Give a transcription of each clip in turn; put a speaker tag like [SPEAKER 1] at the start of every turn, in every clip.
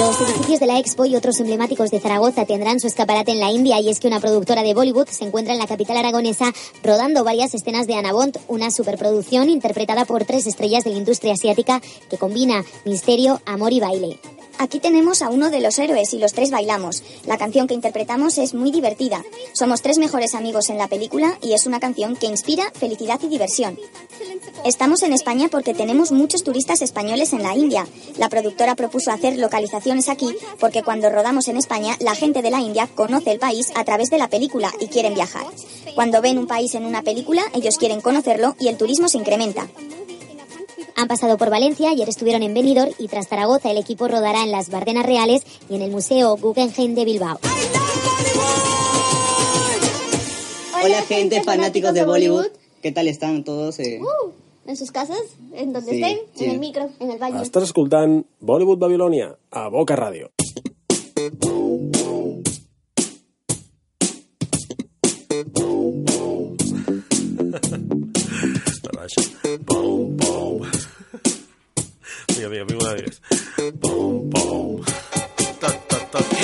[SPEAKER 1] Los edificios de la Expo y otros emblemáticos de Zaragoza tendrán su escaparate en la India y es que una productora de Bollywood se encuentra en la capital aragonesa rodando varias escenas de Anna Bond, una superproducción interpretada por tres estrellas de la industria asiática que combina misterio, amor y baile.
[SPEAKER 2] Aquí tenemos a uno de los héroes y los tres bailamos. La canción que interpretamos es muy divertida. Somos tres mejores amigos en la película y es una canción que inspira felicidad y diversión. Estamos en España porque tenemos muchos turistas españoles en la India. La productora propuso hacer localizaciones aquí porque cuando rodamos en España la gente de la India conoce el país a través de la película y quieren viajar. Cuando ven un país en una película ellos quieren conocerlo y el turismo se incrementa.
[SPEAKER 1] Han pasado por Valencia, ayer estuvieron en Benidorm y tras Zaragoza el equipo rodará en las Bardenas Reales y en el Museo Guggenheim de Bilbao.
[SPEAKER 3] Hola gente, fanáticos de Bollywood. ¿Qué tal están todos? Eh?
[SPEAKER 4] Uh, en sus casas, en donde
[SPEAKER 3] Sí,
[SPEAKER 4] estén,
[SPEAKER 3] sí.
[SPEAKER 4] en el micro, en el baño.
[SPEAKER 5] Estàs escoltant Bollywood Babilònia a Boca Ràdio. Relaxa. Pom, Vinga, vinga, vinga una vez. Pom, pom. Ta, ta, ta, ta.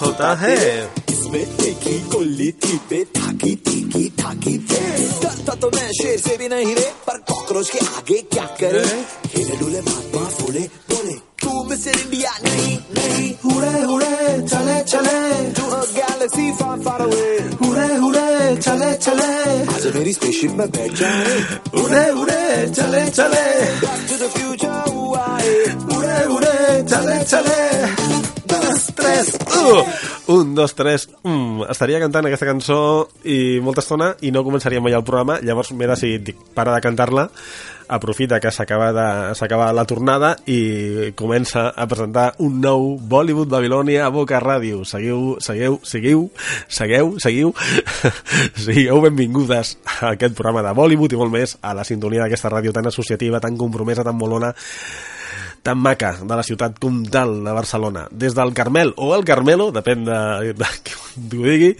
[SPEAKER 5] Jota, eh.
[SPEAKER 6] इसमें देखी गोली थी बे ठाकी टीकी थाकी थे डरता तो मैं शेर से भी नहीं रे पर कॉकरोच के आगे क्या करे हिले डुले महात्मा फूले बोले तू मिस्टर इंडिया नहीं नहीं हुरे हुरे चले चले to a galaxy far far away हुरे हुरे चले चले आज मेरी स्पेसशिप में बैठ जाए हुरे हुरे चले चले back to the future हुआए हुरे हुरे चले चले
[SPEAKER 5] Dos, tres, uh! Un, dos, tres, mm. Estaria cantant aquesta cançó i molta estona i no començaria mai el programa, llavors m'he decidit, dic, para de cantar-la, aprofita que s'acaba la tornada i comença a presentar un nou Bollywood Babilònia a Boca Ràdio. Seguiu, segueu, seguiu, segueu, seguiu, sigueu benvingudes a aquest programa de Bollywood i molt més a la sintonia d'aquesta ràdio tan associativa, tan compromesa, tan molona, tan maca de la ciutat comtal de Barcelona. Des del Carmel o el Carmelo, depèn de, de qui ho digui,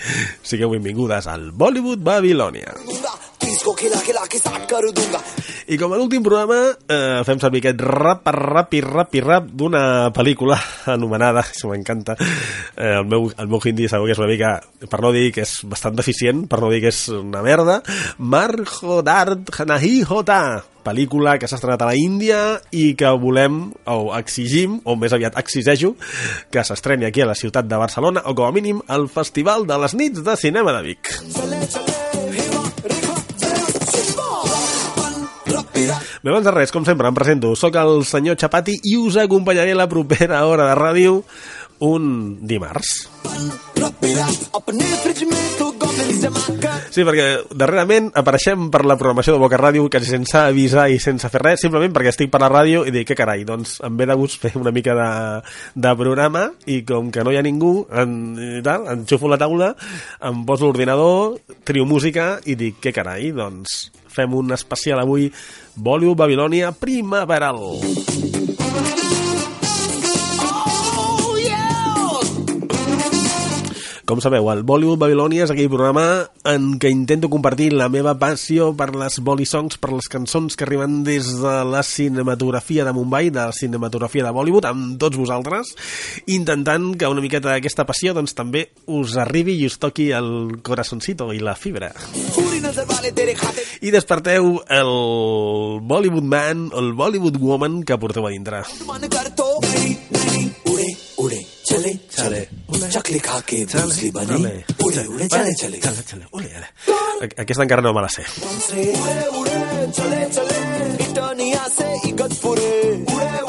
[SPEAKER 5] sigueu benvingudes al Bollywood Babilònia.
[SPEAKER 6] दूंगा किसको खिला खिला के साथ कर दूंगा
[SPEAKER 5] I com a l'últim programa eh, fem servir aquest rap, rap i rap i rap d'una pel·lícula anomenada, això m'encanta, eh, el, meu, el meu hindi sabeu que és una mica, per no dir que és bastant deficient, per no dir que és una merda, Marjodart Hanahi Hota, pel·lícula que s'ha estrenat a la Índia i que volem, o exigim, o més aviat exigejo, que s'estreni aquí a la ciutat de Barcelona, o com a mínim al Festival de les Nits de Cinema de Vic. Bé, abans de res, com sempre, em presento. Soc el senyor Chapati i us acompanyaré a la propera hora de ràdio un dimarts. Sí, perquè darrerament apareixem per la programació de Boca Ràdio quasi sense avisar i sense fer res, simplement perquè estic per la ràdio i dic, que carai, doncs em ve de gust fer una mica de, de programa i com que no hi ha ningú, en, tal, enxufo la taula, em poso l'ordinador, trio música i dic, que carai, doncs fem un especial avui Bollywood Babilònia primaveral. Com sabeu, el Bollywood Babilònia és aquell programa en què intento compartir la meva passió per les Bolly-songs, per les cançons que arriben des de la cinematografia de Mumbai, de la cinematografia de Bollywood, amb tots vosaltres, intentant que una miqueta d'aquesta passió doncs, també us arribi i us toqui el corazoncito i la fibra. I desperteu el Bollywood man, el Bollywood woman que porteu a dintre.
[SPEAKER 6] Ure, ure, chale, chale. नहीं उड़े उड़े चले चले चकली खा के भूसली बने उड़े उड़े चले चले
[SPEAKER 5] Xale, xale, ole, ole. Aqu- Aquesta encara no me la sé.
[SPEAKER 6] से उड़े उड़े चले चले इटर्निया से इगतपुरे उड़े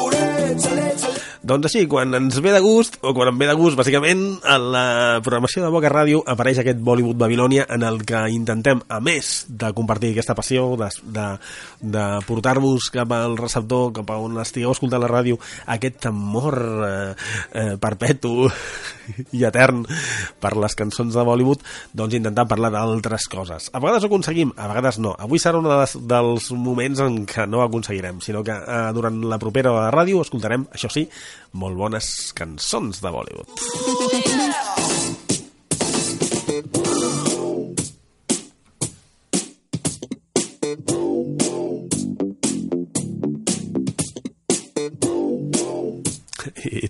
[SPEAKER 6] उड़े चले चले
[SPEAKER 5] doncs així, quan ens ve de gust, o quan em ve de gust, bàsicament, a la programació de Boca Ràdio apareix aquest Bollywood Babilònia en el que intentem, a més de compartir aquesta passió, de, de, de portar-vos cap al receptor, cap a on estigueu escoltant la ràdio, aquest amor eh, eh, perpetu i etern per les cançons de Bollywood, doncs intentar parlar d'altres coses. A vegades ho aconseguim, a vegades no. Avui serà un dels, dels moments en què no ho aconseguirem, sinó que eh, durant la propera de ràdio escoltarem, això sí, molt bones cançons de Bollywood.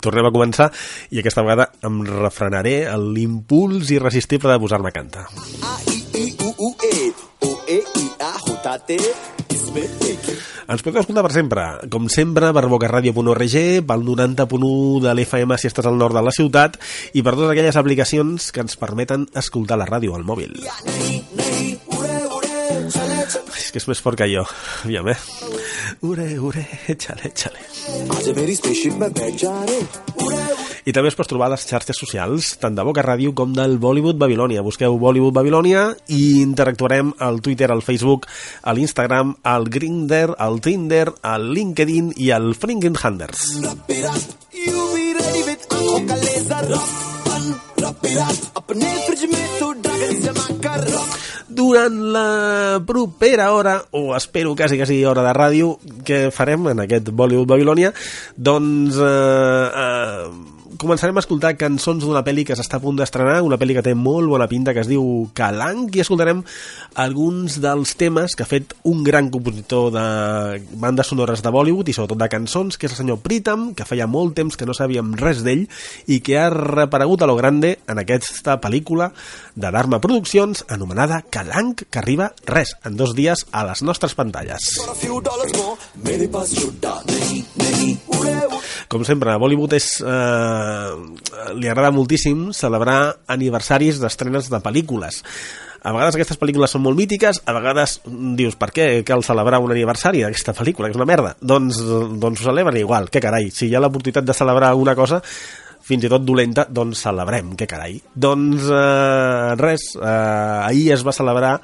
[SPEAKER 5] tornem a començar i aquesta vegada em refrenaré l'impuls irresistible de posar-me a cantar.
[SPEAKER 6] A, I, I, U, U, E. O, E, I, A, J, T bé.
[SPEAKER 5] Ens podeu escoltar per sempre, com sempre, per bocaradio.org, pel 90.1 de l'FM si estàs al nord de la ciutat, i per totes aquelles aplicacions que ens permeten escoltar la ràdio al mòbil. És que és més fort que jo, aviam, eh? Ure, ure, xale, xale.
[SPEAKER 6] Ure, ure, xale, xale
[SPEAKER 5] I també es pots trobar a les xarxes socials, tant de Boca Ràdio com del Bollywood Babilònia. Busqueu Bollywood Babilònia i interactuarem al Twitter, al Facebook, a l'Instagram, al Grindr, al Tinder, al LinkedIn i al Fringin Handers.
[SPEAKER 6] Rap it up you be ready with आंखों का लेजर रप रप it up अपने फ्रिज में तू ड्रैगन जमा कर
[SPEAKER 5] Durant la propera hora, o espero quasi que sigui hora de ràdio, que farem en aquest Bollywood Babilònia, doncs eh, eh, començarem a escoltar cançons d'una pel·li que s'està a punt d'estrenar, una pel·li que té molt bona pinta, que es diu Calanc, i escoltarem alguns dels temes que ha fet un gran compositor de bandes sonores de Bollywood i sobretot de cançons, que és el senyor Pritam, que feia molt temps que no sabíem res d'ell i que ha reparegut a lo grande en aquesta pel·lícula de Dharma Produccions anomenada Calanc, que arriba res, en dos dies a les nostres pantalles. Com sempre, Bollywood és... Eh, li agrada moltíssim celebrar aniversaris d'estrenes de pel·lícules. A vegades aquestes pel·lícules són molt mítiques, a vegades dius, per què cal celebrar un aniversari d'aquesta pel·lícula, que és una merda? Doncs, doncs ho celebren igual, que carai, si hi ha l'oportunitat de celebrar alguna cosa, fins i tot dolenta, doncs celebrem, que carai. Doncs eh, res, eh, ahir es va celebrar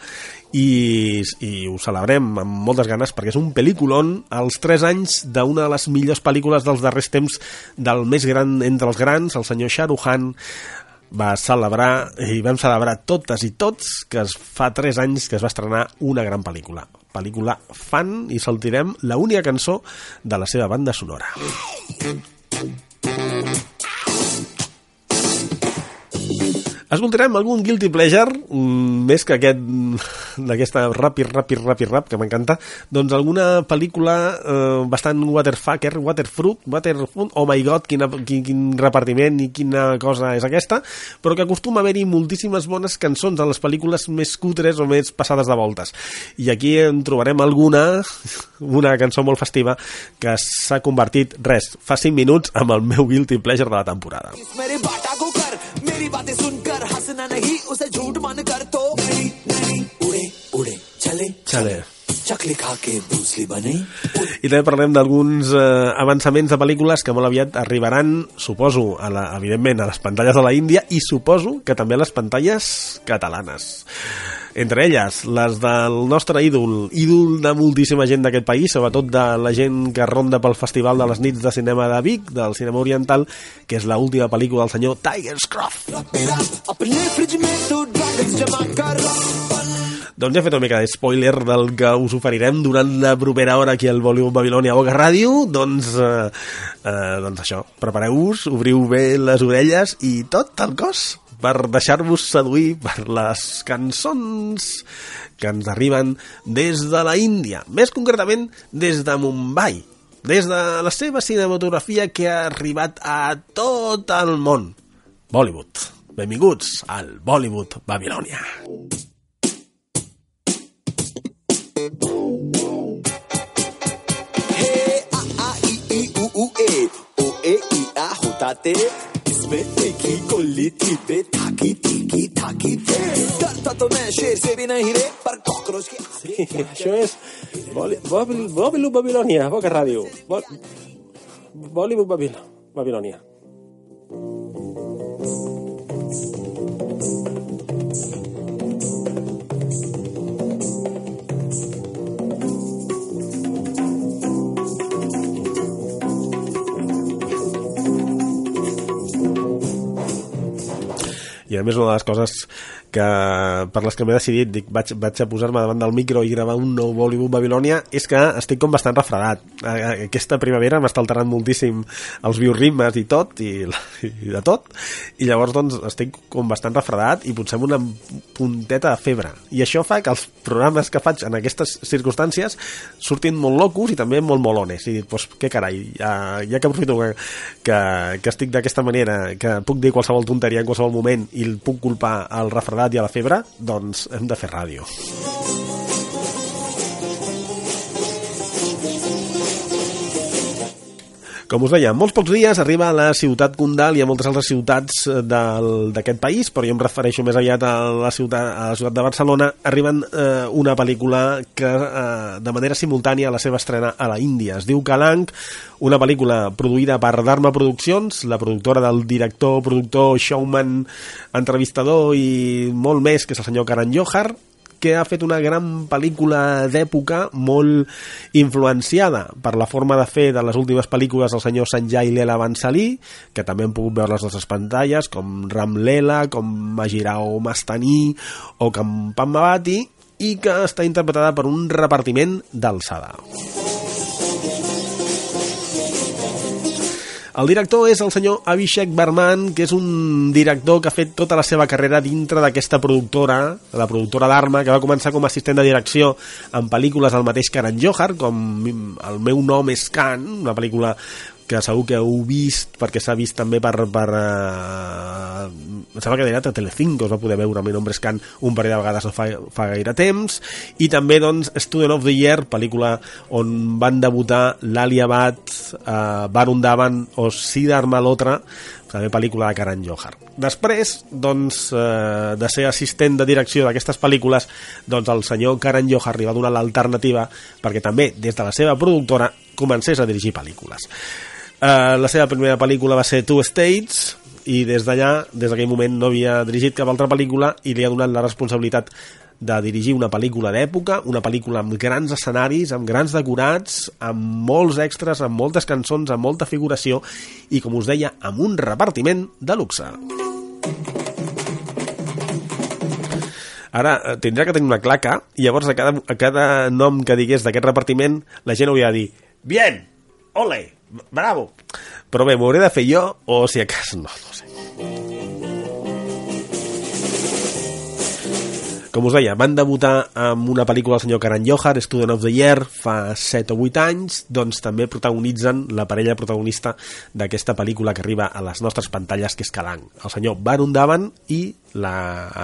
[SPEAKER 5] i, i ho celebrem amb moltes ganes perquè és un pel·lículon als 3 anys d'una de les millors pel·lícules dels darrers temps del més gran entre els grans, el senyor Khan va celebrar i vam celebrar totes i tots que es fa 3 anys que es va estrenar una gran pel·lícula. Pel·lícula fan i saltirem la única cançó de la seva banda sonora Escoltarem algun guilty pleasure, mm, més que aquest mm, d'aquesta rap i rap i rap i rap, que m'encanta, doncs alguna pel·lícula eh, bastant waterfucker, waterfruit, waterfruit, oh my god, quina, quin, quin repartiment i quina cosa és aquesta, però que acostuma a haver-hi moltíssimes bones cançons a les pel·lícules més cutres o més passades de voltes. I aquí en trobarem alguna, una cançó molt festiva, que s'ha convertit, res, fa 5 minuts amb el meu guilty pleasure de la temporada.
[SPEAKER 6] मेरे बाटा को कर मेरी बातें सुनकर हंसना नहीं उसे झूठ मान कर तो नहीं नहीं उड़े उड़े चले
[SPEAKER 5] Xale.
[SPEAKER 6] चकले खा के भूसली बने उड़े
[SPEAKER 5] I també parlem d'alguns eh, avançaments de pel·lícules que molt aviat arribaran, suposo, a la, evidentment, a les pantalles de la Índia i suposo que també a les pantalles catalanes. entre elles les del nostre ídol, ídol de moltíssima gent d'aquest país, sobretot de la gent que ronda pel Festival de les Nits de Cinema de Vic, del cinema oriental, que és l'última pel·lícula del senyor Tiger
[SPEAKER 6] Scroft.
[SPEAKER 5] Doncs ja he fet una mica de spoiler del que us oferirem durant la propera hora aquí al Volum Babilònia Boca Ràdio. Doncs, eh, eh, doncs això, prepareu-vos, obriu bé les orelles i tot el cos per deixar-vos seduir per les cançons que ens arriben des de la Índia, més concretament des de Mumbai, des de la seva cinematografia que ha arribat a tot el món. Bollywood. Benvinguts al Bollywood Babilònia.
[SPEAKER 6] Hey, a, a, i, i, u, u, e, o, e, i, a, j, t, में तीखी गोली थी बे थाकी तीखी थाकी थे डरता तो मैं शेर से भी नहीं रे पर
[SPEAKER 5] cockroach que... Eso es Babilonia, Boca Radio. Bollywood Babilonia. I a més una de les coses que per les que m'he decidit dic, vaig, vaig a posar-me davant del micro i gravar un nou Bollywood Babilònia és que estic com bastant refredat. Aquesta primavera m'està alterant moltíssim els bioritmes i tot i, i de tot i llavors doncs estic com bastant refredat i potser amb una punteta de febre. I això fa que els programes que faig en aquestes circumstàncies surtin molt locos i també molt molones. I dic, doncs què carai, ja, ja que aprofito que, que, que estic d'aquesta manera que puc dir qualsevol tonteria en qualsevol moment i el puc culpar al refredat i a la febre doncs hem de fer ràdio Com us deia, molts pocs dies arriba a la ciutat Condal i a moltes altres ciutats eh, d'aquest país, però jo em refereixo més aviat a la ciutat, a la ciutat de Barcelona, arriben eh, una pel·lícula que eh, de manera simultània a la seva estrena a la Índia. Es diu Calanc, una pel·lícula produïda per Dharma Produccions, la productora del director, productor, showman, entrevistador i molt més, que és el senyor Karan Johar, que ha fet una gran pel·lícula d'època molt influenciada per la forma de fer de les últimes pel·lícules del senyor Sanjay Lela Bansali, que també hem pogut veure les nostres pantalles, com Ram Lela, com Majirao Mastani o com Padmavati, i que està interpretada per un repartiment d'alçada. El director és el senyor Abhishek Barman, que és un director que ha fet tota la seva carrera dintre d'aquesta productora, la productora d'Arma, que va començar com a assistent de direcció en pel·lícules del mateix Karan Johar, com El meu nom és Khan, una pel·lícula que segur que heu vist perquè s'ha vist també per, per uh, em sembla que era a Telecinco es va poder veure amb Nombres Can un parell de vegades no fa, fa gaire temps i també doncs Student of the Year pel·lícula on van debutar l'Ali Abad uh, Varun Dhawan o Siddhar Malhotra també pel·lícula de Karan Johar. Després, doncs, eh, de ser assistent de direcció d'aquestes pel·lícules, doncs el senyor Karan Johar li va donar l'alternativa perquè també, des de la seva productora, comencés a dirigir pel·lícules. Eh, la seva primera pel·lícula va ser Two States, i des d'allà, des d'aquell moment, no havia dirigit cap altra pel·lícula i li ha donat la responsabilitat de dirigir una pel·lícula d'època, una pel·lícula amb grans escenaris, amb grans decorats, amb molts extras, amb moltes cançons, amb molta figuració i, com us deia, amb un repartiment de luxe. Ara eh, tindrà que tenir una claca i llavors a cada, a cada nom que digués d'aquest repartiment la gent hauria de dir Bien, ole, bravo. Però bé, m'ho hauré de fer jo o si a cas no, no sé. Com us deia, van debutar amb una pel·lícula del senyor Karan Johar, Student of the Year, fa 7 o 8 anys, doncs també protagonitzen la parella protagonista d'aquesta pel·lícula que arriba a les nostres pantalles, que és Kalang, el senyor Varun Dhawan i la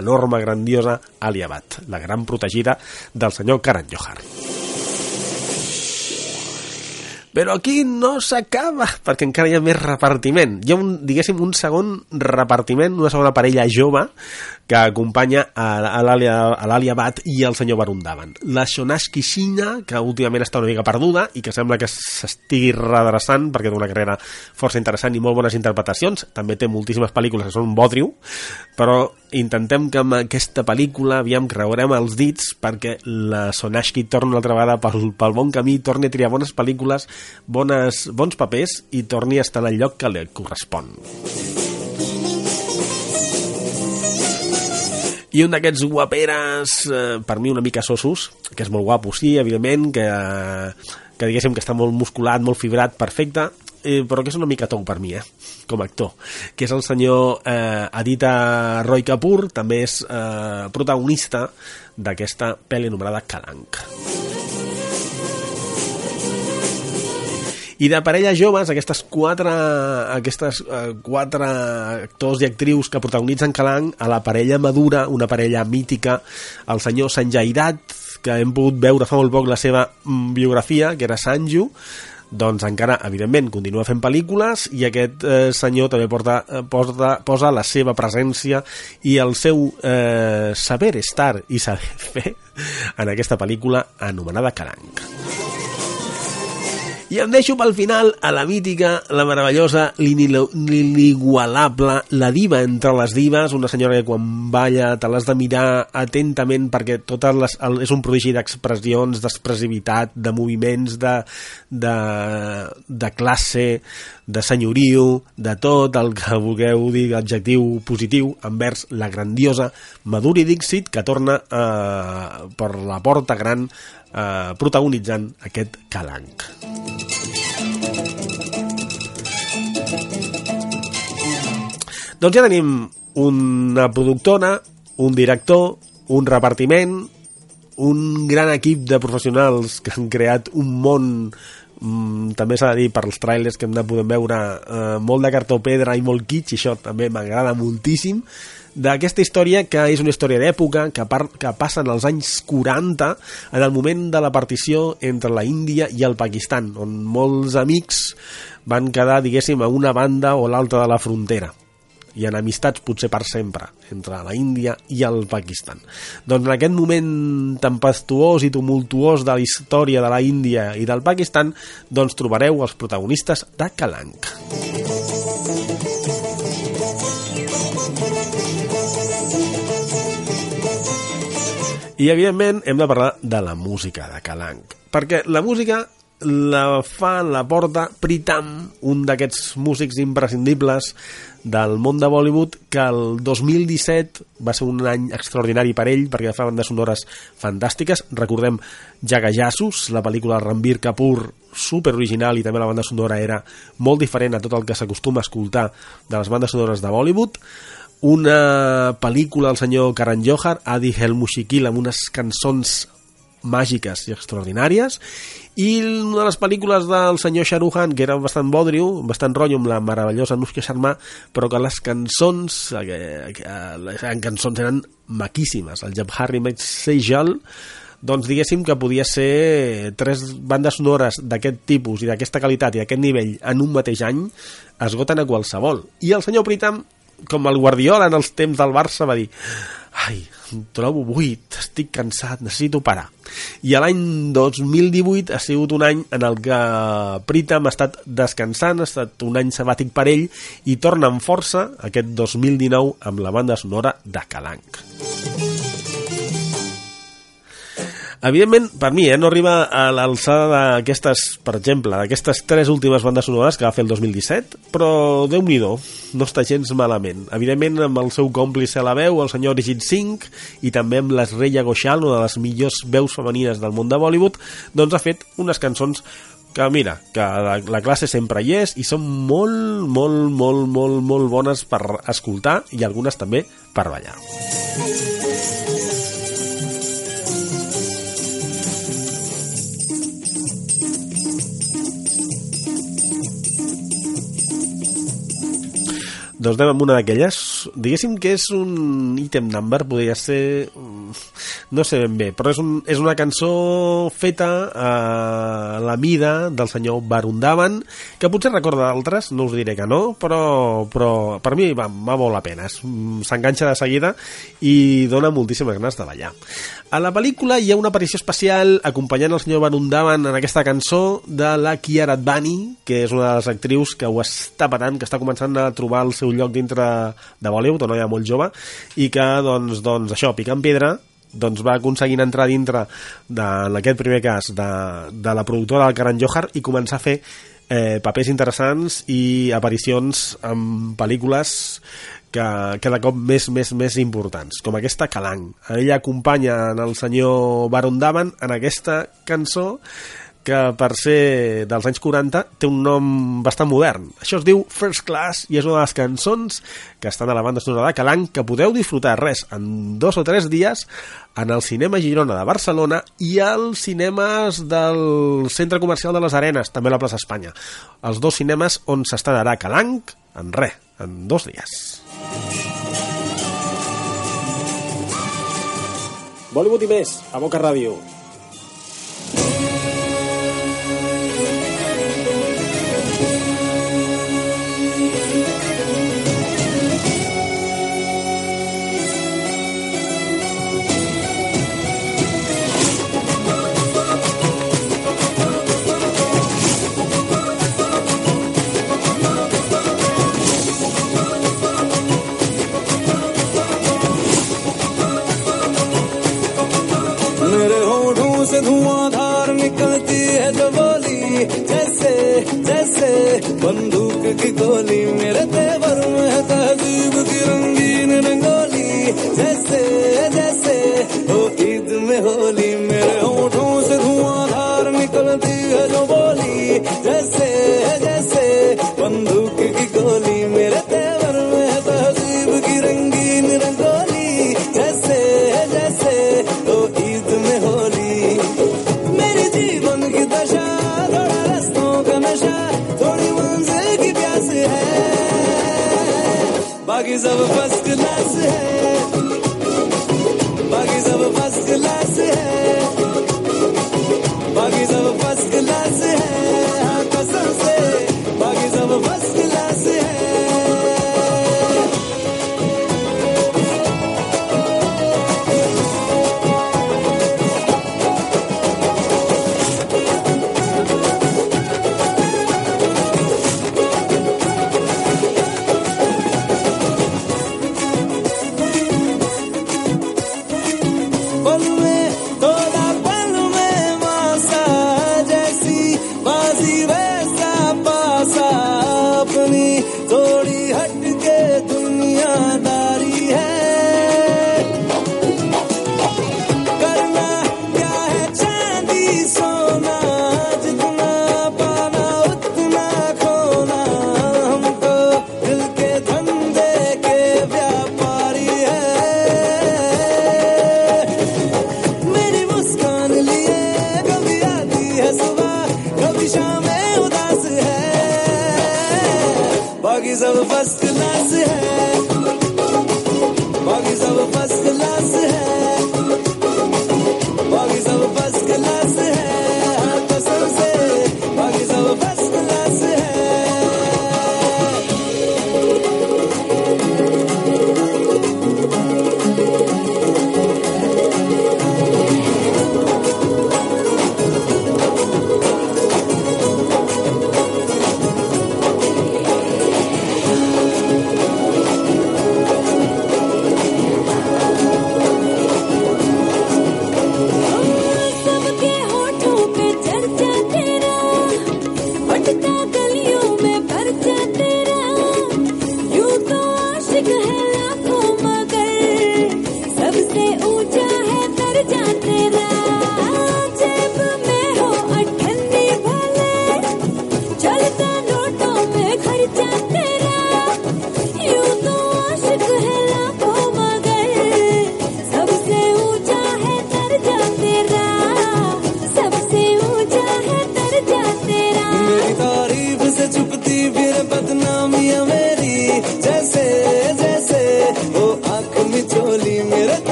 [SPEAKER 5] enorme, grandiosa Ali Abad, la gran protegida del senyor Karan Johar. Però aquí no s'acaba, perquè encara hi ha més repartiment. Hi ha, un, diguéssim, un segon repartiment, una segona parella jove que acompanya a, a l'Alia Bat i el senyor Varun Dhawan. La Shonash Kishina, que últimament està una mica perduda i que sembla que s'estigui redreçant perquè té una carrera força interessant i molt bones interpretacions. També té moltíssimes pel·lícules que són un bodriu, però intentem que amb aquesta pel·lícula aviam creurem els dits perquè la Sonashki torni una altra vegada pel, pel bon camí, torni a triar bones pel·lícules, bones, bons papers i torni a estar en el lloc que li correspon. I un d'aquests guaperes eh, per mi una mica sosos que és molt guapo, sí, evidentment que, que diguéssim que està molt musculat molt fibrat, perfecte eh, però que és una mica tou per mi, eh, com a actor que és el senyor eh, Adita Roy Kapoor també és eh, protagonista d'aquesta pel·li anomenada Kalank i de parelles joves, aquestes quatre, aquestes uh, quatre actors i actrius que protagonitzen Calang, a la parella madura, una parella mítica, el senyor Sanjay Dutt, que hem pogut veure fa molt poc la seva mm, biografia, que era Sanju, doncs encara, evidentment, continua fent pel·lícules i aquest eh, senyor també porta, eh, posa, posa la seva presència i el seu eh, saber estar i saber fer en aquesta pel·lícula anomenada Calang. I em deixo pel final a la mítica, la meravellosa, l'inigualable, la diva entre les dives, una senyora que quan balla te l'has de mirar atentament perquè totes les, el, és un prodigi d'expressions, d'expressivitat, de moviments, de, de, de classe, de senyoriu, de tot el que vulgueu dir adjectiu positiu envers la grandiosa Maduri Dixit que torna eh, per la porta gran eh, protagonitzant aquest calanc. Doncs ja tenim una productora, un director, un repartiment, un gran equip de professionals que han creat un món mm, també s'ha de dir per als trailers que hem de poder veure eh, molt de cartó pedra i molt kitsch i això també m'agrada moltíssim d'aquesta història que és una història d'època que, que passa en els anys 40 en el moment de la partició entre la Índia i el Pakistan on molts amics van quedar diguéssim a una banda o l'altra de la frontera i en amistats potser per sempre entre la Índia i el Pakistan. Doncs en aquest moment tempestuós i tumultuós de la història de la Índia i del Pakistan, doncs trobareu els protagonistes de Calanc. I, evidentment, hem de parlar de la música de Calanc. Perquè la música la fa, la porta Pritam, un d'aquests músics imprescindibles del món de Bollywood, que el 2017 va ser un any extraordinari per ell, perquè fa bandes sonores fantàstiques. Recordem Jagajassus, la pel·lícula Ranbir Kapoor, super original, i també la banda sonora era molt diferent a tot el que s'acostuma a escoltar de les bandes sonores de Bollywood una pel·lícula del senyor Karan Johar, Adi Helmushikil, amb unes cançons màgiques i extraordinàries i una de les pel·lícules del senyor Khan que era bastant bodriu, bastant rotllo amb la meravellosa Anushka Sharma però que les cançons eh, eh, les cançons eren maquíssimes. El Jab Harry Sejal doncs diguéssim que podia ser tres bandes sonores d'aquest tipus i d'aquesta qualitat i d'aquest nivell en un mateix any esgoten a qualsevol. I el senyor Pritam com el Guardiola en els temps del Barça va dir ai, em trobo buit, estic cansat, necessito parar. I l'any 2018 ha sigut un any en el que Pritam ha estat descansant, ha estat un any sabàtic per ell i torna amb força aquest 2019 amb la banda sonora de Calanc. Evidentment, per mi, eh, no arriba a l'alçada d'aquestes, per exemple, d'aquestes tres últimes bandes sonores que va fer el 2017, però déu nhi no està gens malament. Evidentment, amb el seu còmplice a la veu, el senyor Rigid Singh, i també amb l'Esreia Ghoshal, una de les millors veus femenines del món de Bollywood, doncs ha fet unes cançons que mira, que la, la classe sempre hi és i són molt, molt, molt, molt, molt bones per escoltar i algunes també per ballar. Doncs anem amb una d'aquelles. Diguéssim que és un item number, podria ser... mm, No sé ben bé, però és, un, és una cançó feta a la mida del senyor Barundavan, que potser recorda d'altres, no us diré que no, però, però per mi va, va molt la pena. Mm, S'enganxa de seguida i dona moltíssimes ganes de ballar. A la pel·lícula hi ha una aparició especial acompanyant el senyor Barundavan en aquesta cançó de la Kiara Advani, que és una de les actrius que ho està patant, que està començant a trobar el seu lloc dintre de Bollywood, una noia molt jove, i que, doncs, doncs això, picant pedra, doncs va aconseguint entrar dintre de, en aquest primer cas de, de la productora del Karan Johar i començar a fer eh, papers interessants i aparicions en pel·lícules que cada cop més, més, més importants, com aquesta Calang. Ella acompanya en el senyor Baron Davan en aquesta cançó que per ser dels anys 40 té un nom bastant modern. Això es diu First Class i és una de les cançons que estan a la banda sonora de Calang que podeu disfrutar res en dos o tres dies en el Cinema Girona de Barcelona i als cinemes del Centre Comercial de les Arenes, també a la plaça Espanya. Els dos cinemes on s'estrenarà Calang en res, en dos dies. Bollywood i més, a Boca Ràdio.
[SPEAKER 6] धुआंधार निकलती है जो बोली, जैसे जैसे बंदूक की गोली, मेरे तेवर में तहजीब की रंगीन रंगोली, जैसे जैसे हो ईद में होली, मेरे होठों से धुआंधार निकलती है जो बोली, जैसे जैसे बंदूक की गोली। Baggies of a first class. Eh?
[SPEAKER 7] Baggies.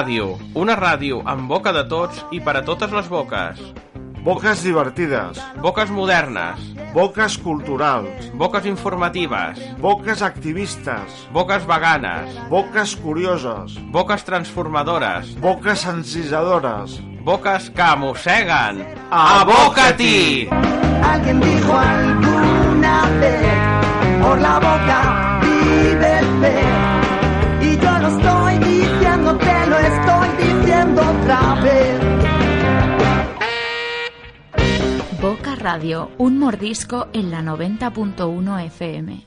[SPEAKER 7] ràdio, una ràdio amb boca de tots i per a totes les boques.
[SPEAKER 8] Boques divertides.
[SPEAKER 7] Boques modernes.
[SPEAKER 8] Boques culturals.
[SPEAKER 7] Boques informatives.
[SPEAKER 8] Boques activistes.
[SPEAKER 7] Boques veganes.
[SPEAKER 8] Boques curioses.
[SPEAKER 7] Boques transformadores.
[SPEAKER 8] Boques encisadores.
[SPEAKER 7] Boques que mosseguen. Aboca-t'hi!
[SPEAKER 9] Alguien dijo alguna vez, por la boca vive el pez.
[SPEAKER 10] Radio, un mordisco en la 90.1 FM.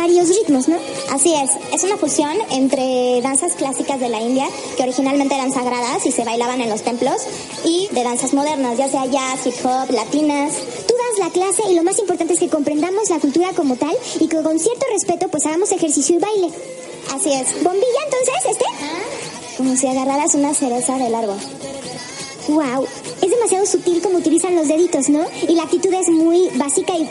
[SPEAKER 11] Varios ritmos, ¿no? Así es, es una fusión entre danzas clásicas de la India, que originalmente eran sagradas y se bailaban en los templos, y de danzas modernas, ya sea jazz, hip hop, latinas. Tú das la clase y lo más importante es que comprendamos la cultura como tal y que con cierto respeto pues hagamos ejercicio y baile. Así es. ¿Bombilla entonces, este? Como si agarraras una cereza del árbol. Wow, es demasiado sutil como utilizan los deditos, ¿no? Y la actitud es muy básica y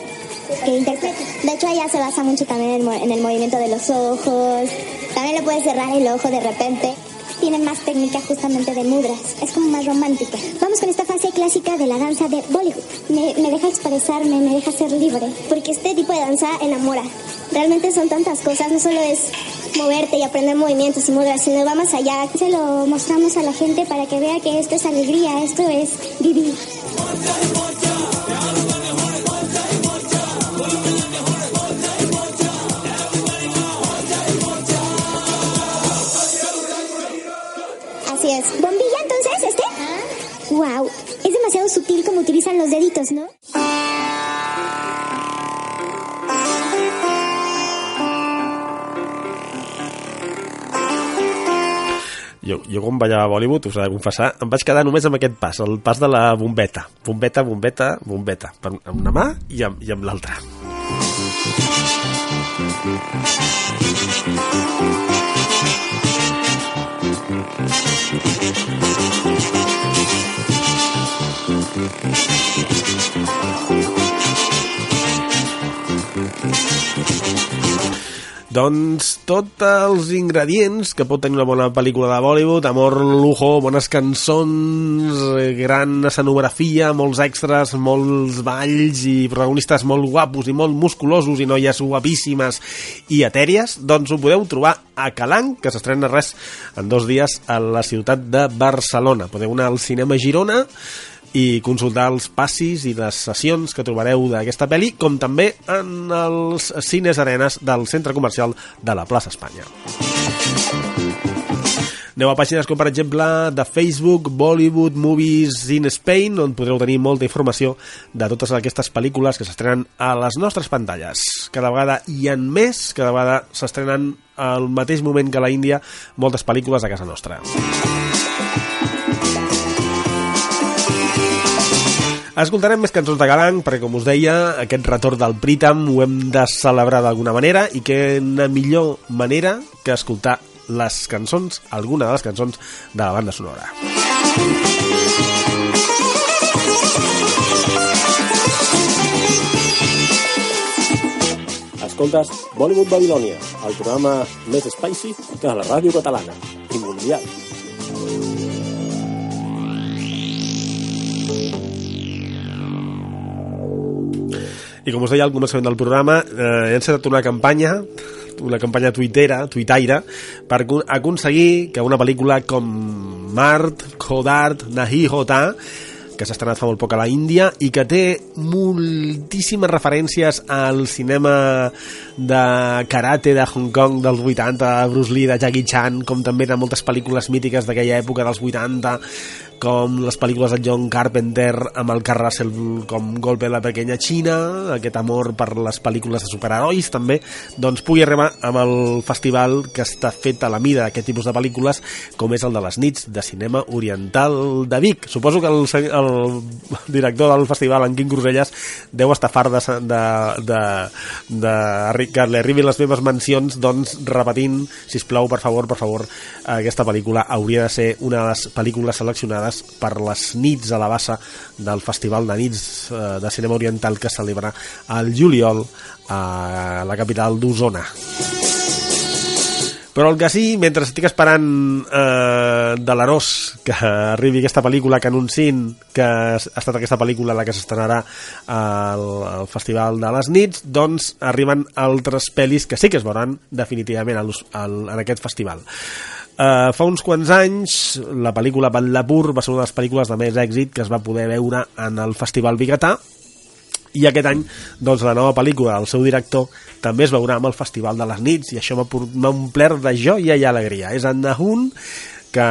[SPEAKER 11] que interpreta. De hecho, ella se basa mucho también en, el movimiento de los ojos. También le puedes cerrar el ojo de repente. Tiene más técnica justamente de mudras. Es como más romántica. Vamos con esta fase clásica de la danza de Bollywood. Me, me deja expresarme, me deja ser libre. Porque este tipo de danza enamora. Realmente son tantas cosas. No solo es moverte y aprender movimientos y mudras, sino va más allá. Se lo mostramos a la gente para que vea que esto es alegría, esto es vivir. Demasiado sutil como utilizan los deditos, ¿no?
[SPEAKER 5] Jo, jo quan ballava a Bollywood, us he de confessar, em vaig quedar només amb aquest pas, el pas de la bombeta. Bombeta, bombeta, bombeta. Per, amb una mà i amb, i amb l'altra. Doncs tots els ingredients que pot tenir una bona pel·lícula de Bollywood, amor, lujo, bones cançons, gran escenografia, molts extras, molts balls i protagonistes molt guapos i molt musculosos i noies guapíssimes i etèries, doncs ho podeu trobar a Calanc, que s'estrena res en dos dies a la ciutat de Barcelona. Podeu anar al cinema Girona i consultar els passis i les sessions que trobareu d'aquesta pel·li, com també en els cines arenes del centre comercial de la plaça Espanya. Aneu a pàgines com, per exemple, de Facebook, Bollywood Movies in Spain, on podreu tenir molta informació de totes aquestes pel·lícules que s'estrenen a les nostres pantalles. Cada vegada hi ha més, cada vegada s'estrenen al mateix moment que la Índia moltes pel·lícules a casa nostra. Escoltarem més cançons de Galang perquè, com us deia, aquest retorn del Prítam ho hem de celebrar d'alguna manera i que una millor manera que escoltar les cançons, alguna de les cançons de la banda sonora.
[SPEAKER 12] Escoltes Bollywood Babilònia, el programa més spicy que la ràdio catalana i mundial.
[SPEAKER 5] I com us deia al començament del programa, eh, he encetat una campanya una campanya tuitera, tuitaire, per acon- aconseguir que una pel·lícula com Mart, Khodart, Nahi Hota, que s'ha estrenat fa molt poc a la Índia i que té moltíssimes referències al cinema de karate de Hong Kong dels 80, de Bruce Lee, de Jackie Chan, com també de moltes pel·lícules mítiques d'aquella època dels 80, com les pel·lícules de John Carpenter amb el Carl Russell com Golpe de la pequeña China, aquest amor per les pel·lícules de superherois també, doncs pugui arribar amb el festival que està fet a la mida d'aquest tipus de pel·lícules com és el de les nits de cinema oriental de Vic. Suposo que el, el director del festival, en Quim Cruselles, deu estar fart de, de, de, de, que li arribin les meves mencions doncs repetint, si plau per favor, per favor, aquesta pel·lícula hauria de ser una de les pel·lícules seleccionades per les nits a la bassa del Festival de Nits eh, de Cinema Oriental que celebra al juliol a la capital d'Osona. Però el que sí, mentre estic esperant eh, de l'Arós que arribi aquesta pel·lícula, que anuncin que ha estat aquesta pel·lícula la que s'estrenarà al, al Festival de les Nits, doncs arriben altres pel·lis que sí que es veuran definitivament al, al, en aquest festival. Uh, fa uns quants anys la pel·lícula Badlapur va ser una de les pel·lícules de més èxit que es va poder veure en el Festival Bigatà i aquest any doncs, la nova pel·lícula del seu director també es veurà amb el Festival de les Nits i això m'ha omplert de joia i alegria. És Annahun que,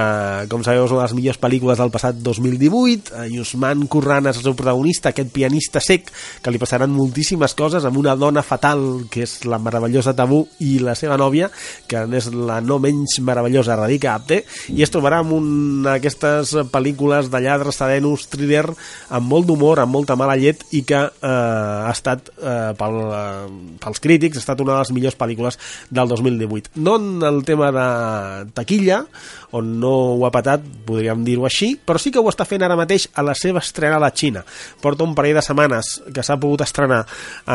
[SPEAKER 5] com sabeu, és una de les millors pel·lícules del passat 2018. Eh, Yusman Kurran és el seu protagonista, aquest pianista sec, que li passaran moltíssimes coses amb una dona fatal, que és la meravellosa Tabú, i la seva nòvia, que és la no menys meravellosa Radika Apte, i es trobarà amb una d'aquestes pel·lícules de lladres, serenos, thriller, amb molt d'humor, amb molta mala llet, i que eh, ha estat, eh, pel, eh, pels crítics, ha estat una de les millors pel·lícules del 2018. No en el tema de taquilla, on no ho ha patat, podríem dir-ho així, però sí que ho està fent ara mateix a la seva estrena a la Xina. Porta un parell de setmanes que s'ha pogut estrenar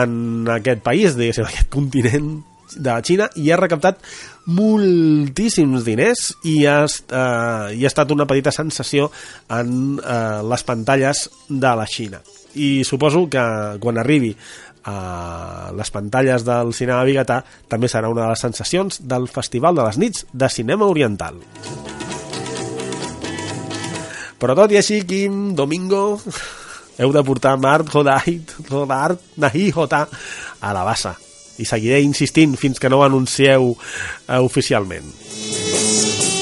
[SPEAKER 5] en aquest país, diguéssim, aquest continent de la Xina, i ha recaptat moltíssims diners i ha, eh, i ha estat una petita sensació en eh, les pantalles de la Xina. I suposo que quan arribi a les pantalles del cinema biguetà també serà una de les sensacions del Festival de les Nits de Cinema Oriental. Però tot i així, Quim, Domingo, heu de portar Mart Hodait, Hodart, Nahi Hota a la bassa. I seguiré insistint fins que no ho anuncieu eh, oficialment.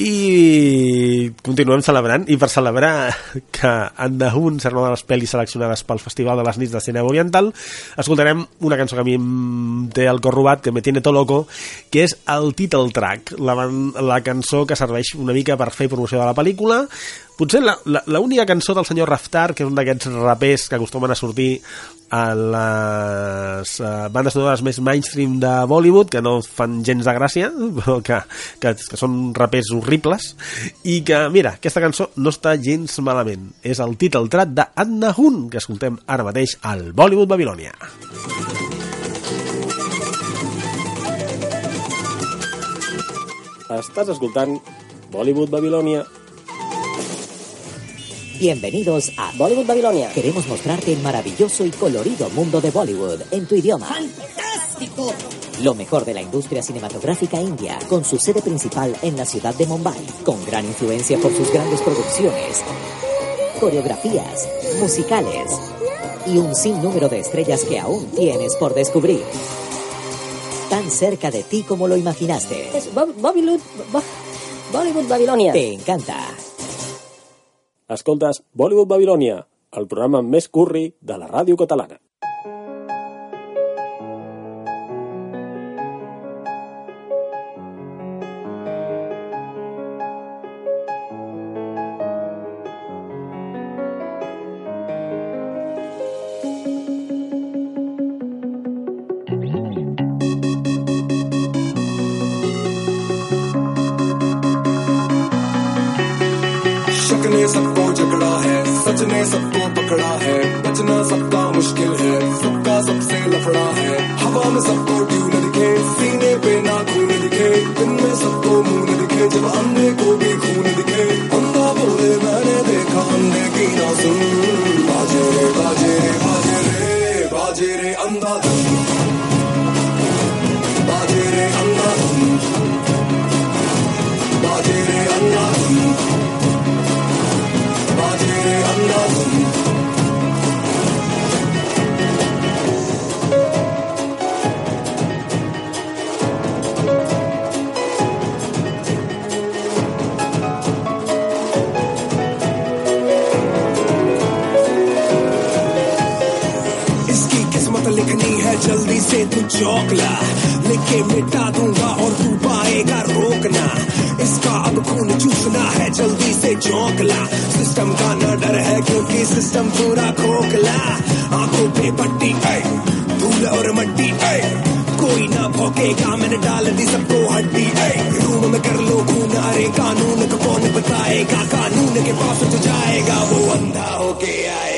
[SPEAKER 5] I continuem celebrant i per celebrar que Andahun serà una de les pel·lis seleccionades pel Festival de les Nits de Cinema Oriental escoltarem una cançó que a mi em té el cor robat que me tiene to loco que és el title track la, la cançó que serveix una mica per fer promoció de la pel·lícula potser l'única cançó del senyor Raftar que és un d'aquests rapers que acostumen a sortir a les uh, bandes sonores més mainstream de Bollywood que no fan gens de gràcia però que, que, que són rapers horribles i que, mira, aquesta cançó no està gens malament és el títol trat de Anna Hun que escoltem ara mateix al Bollywood Babilònia
[SPEAKER 12] Estàs escoltant Bollywood Babilònia.
[SPEAKER 13] Bienvenidos a Bollywood Babilonia. Queremos mostrarte el maravilloso y colorido mundo de Bollywood en tu idioma.
[SPEAKER 14] ¡Fantástico!
[SPEAKER 13] Lo mejor de la industria cinematográfica india, con su sede principal en la ciudad de Mumbai, con gran influencia por sus grandes producciones, coreografías, musicales y un sinnúmero de estrellas que aún tienes por descubrir. Tan cerca de ti como lo imaginaste.
[SPEAKER 14] Es Bo- Bollywood, Bo- Bollywood Babilonia.
[SPEAKER 13] Te encanta.
[SPEAKER 12] Escoltes Bollywood Babilònia, el programa més curri de la ràdio catalana.
[SPEAKER 6] से तू चौकला लिखे मिटा दूँगा और तू पाएगा रोकना। इसका अब खून चूसना है, जल्दी से चौकला। सिस्टम का न डर है क्योंकि सिस्टम पूरा खोखला। आँखों पे पट्टी धूल और मट्टी कोई ना भौंकेगा, मैंने डाल दी सबको हड्डी रूम में कर लो खून, अरे कानून को कौन बताएगा? कानून के पास जो जाएगा, वो अंधा होके आएगा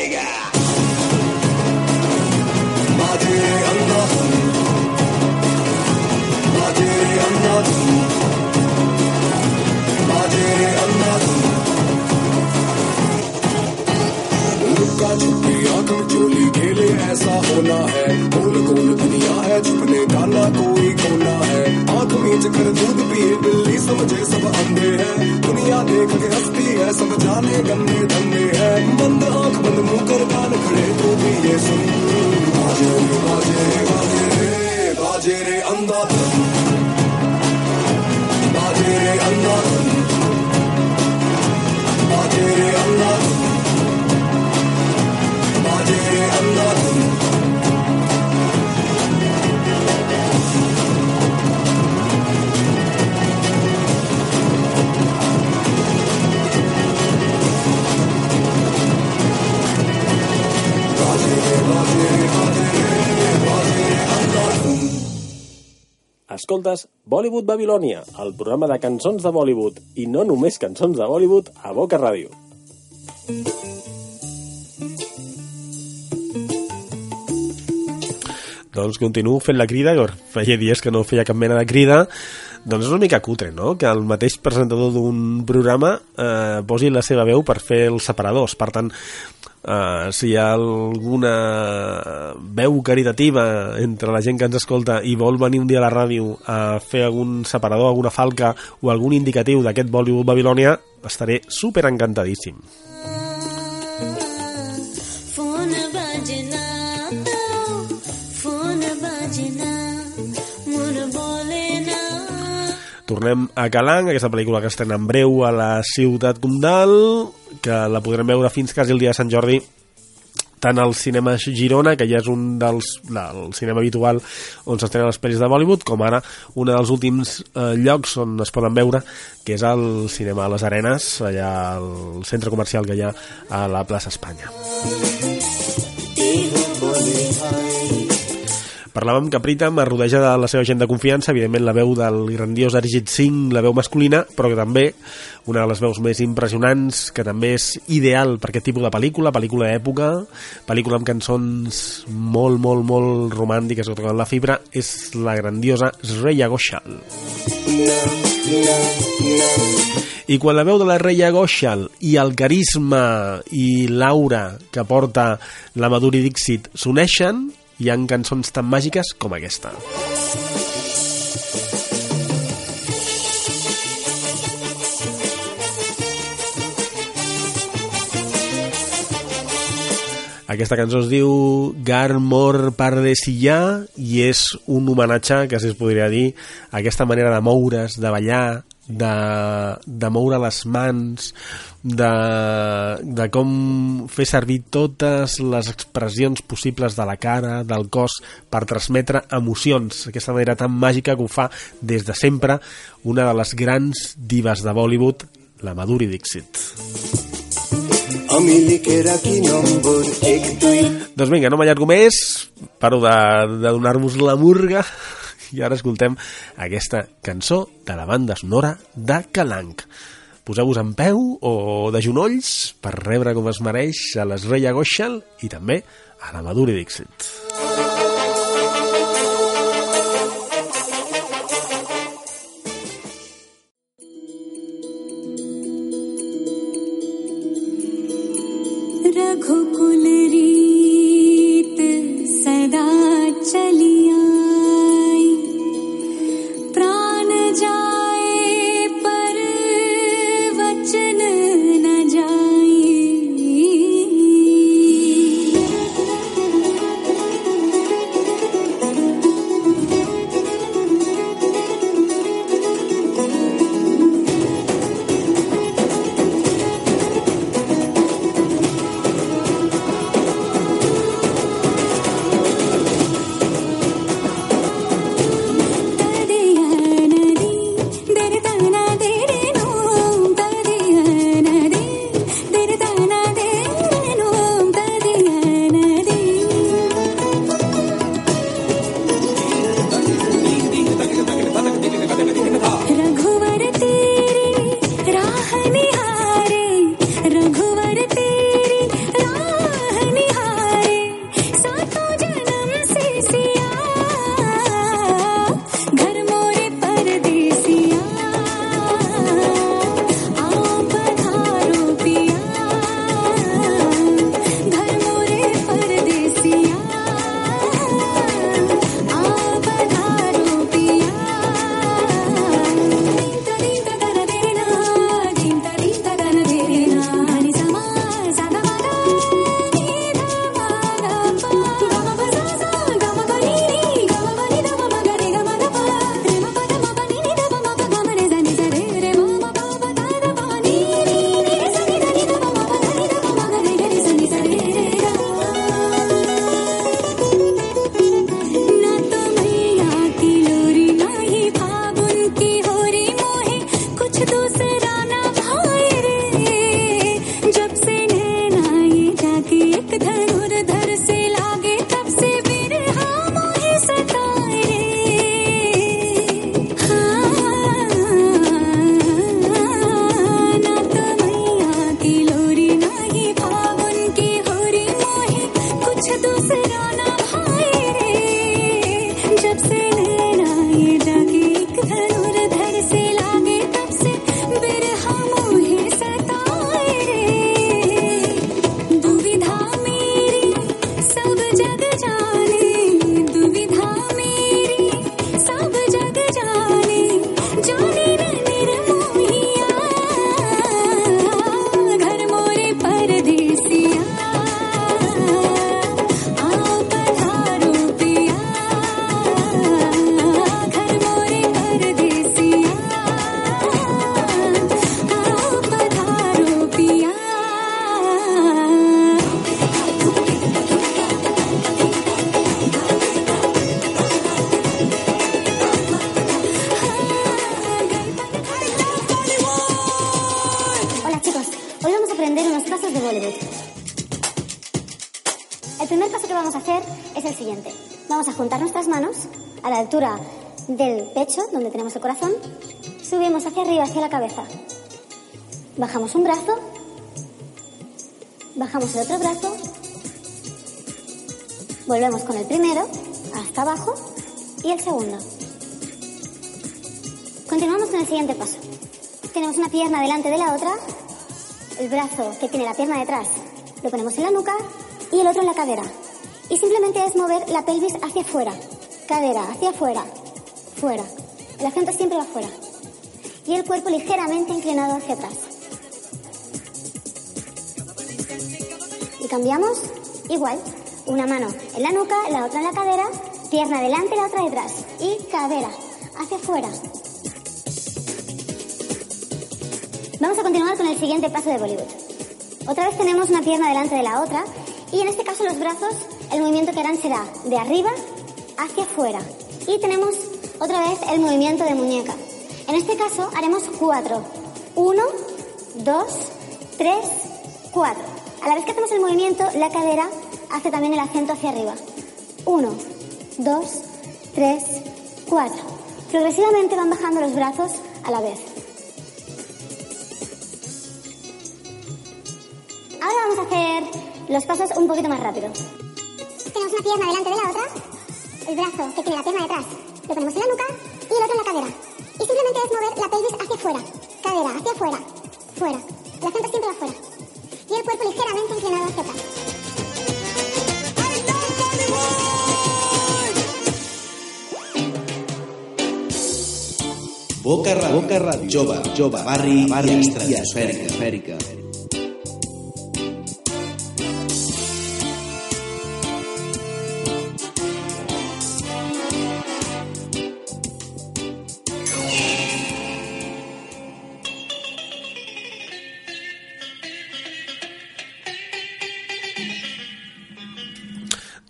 [SPEAKER 6] होना है। गोल गोल दुनिया है छुपने का ना कोई कोना है। आँख मीच कर दूध पिए, बिल्ली समझे सब अंधे हैं। दुनिया देख के हंसती है, सब जाने गंदे धंधे हैं। बंद आँख बंद मुँह कर कान खड़े तो भी ये सुन। बाजे रे बाजे रे बाजे रे बाजे रे अंधा बाजे रे अंधा बाजे रे अंधा बाजे रे अंधा
[SPEAKER 12] Escoltes Bollywood Babilònia, el programa de cançons de Bollywood, i no només cançons de Bollywood, a Boca Ràdio.
[SPEAKER 5] Doncs continuo fent la crida, que feia dies que no feia cap mena de crida, doncs és una mica cutre, no?, que el mateix presentador d'un programa eh, posi la seva veu per fer els separadors. Per tant, eh, si hi ha alguna veu caritativa entre la gent que ens escolta i vol venir un dia a la ràdio a fer algun separador, alguna falca o algun indicatiu d'aquest Bollywood Babilònia, estaré super encantadíssim. Tornem a Calang, aquesta pel·lícula que estrena en breu a la ciutat Condal, que la podrem veure fins quasi el dia de Sant Jordi tant al cinema Girona, que ja és un dels la, el cinema habitual on s'estrenen les pel·lis de Bollywood, com ara un dels últims eh, llocs on es poden veure, que és el cinema a les Arenes, allà al centre comercial que hi ha a la plaça Espanya. Parlàvem que Pritam es rodeja de la seva gent de confiança, evidentment la veu del grandiós Arijit Singh, la veu masculina, però que també una de les veus més impressionants, que també és ideal per aquest tipus de pel·lícula, pel·lícula d'època, pel·lícula amb cançons molt, molt, molt romàntiques que toquen la fibra, és la grandiosa Shreya Ghoshal. I quan la veu de la Reia Ghoshal i el carisma i l'aura que porta la Madhuri Dixit s'uneixen, hi han cançons tan màgiques com aquesta. Aquesta cançó es diu Gar Mor Pardesillà i és un homenatge, que es podria dir, a aquesta manera de moure's, de ballar, de, de moure les mans, de, de com fer servir totes les expressions possibles de la cara, del cos, per transmetre emocions. Aquesta manera tan màgica que ho fa des de sempre una de les grans divas de Bollywood, la Madhuri Dixit.
[SPEAKER 6] আমি লিখে রাখি নম্বর এক দুই
[SPEAKER 5] Doncs vinga, no m'allargo més, paro de, de donar-vos la murga i ara escoltem aquesta cançó de la banda sonora de Calanc. Poseu-vos en peu o de genolls per rebre com es mereix a l'Esreia Goixal i també a la Maduri Dixit.
[SPEAKER 15] Música es el siguiente. Vamos a juntar nuestras manos a la altura del pecho, donde tenemos el corazón. Subimos hacia arriba, hacia la cabeza. Bajamos un brazo. Bajamos el otro brazo. Volvemos con el primero hasta abajo y el segundo. Continuamos con el siguiente paso. Tenemos una pierna delante de la otra, el brazo que tiene la pierna detrás lo ponemos en la nuca y el otro en la cadera. Y simplemente es mover la pelvis hacia afuera, cadera hacia afuera, fuera. El acento siempre va afuera. Y el cuerpo ligeramente inclinado hacia atrás. Y cambiamos igual. Una mano en la nuca, la otra en la cadera, pierna delante, la otra detrás. Y cadera hacia afuera. Vamos a continuar con el siguiente paso de Bollywood. Otra vez tenemos una pierna delante de la otra y en este caso los brazos, el movimiento que harán será de arriba hacia afuera. Y tenemos otra vez el movimiento de muñeca. En este caso haremos cuatro. Uno, dos, tres, cuatro. A la vez que hacemos el movimiento, la cadera hace también el acento hacia arriba. Uno, dos, tres, cuatro. Progresivamente van bajando los brazos a la vez. Ahora vamos a hacer los pasos un poquito más rápido.
[SPEAKER 11] Tenemos una pierna delante de la otra, el brazo que tiene la pierna detrás, lo ponemos en la nuca y el otro en la cadera. Y simplemente es mover la pelvis hacia afuera, cadera hacia afuera, fuera. El acento siempre va afuera. Y el cuerpo ligeramente inclinado hacia atrás.
[SPEAKER 16] Boca Boca Ràdio, jove, jove, barri, barri, i estratosfèrica.